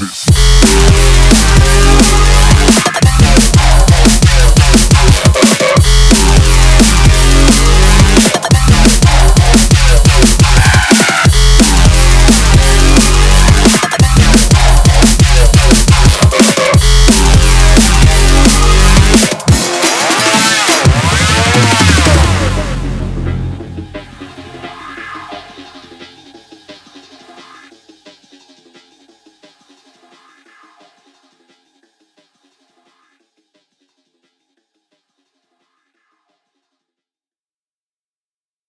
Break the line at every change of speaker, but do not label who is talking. this.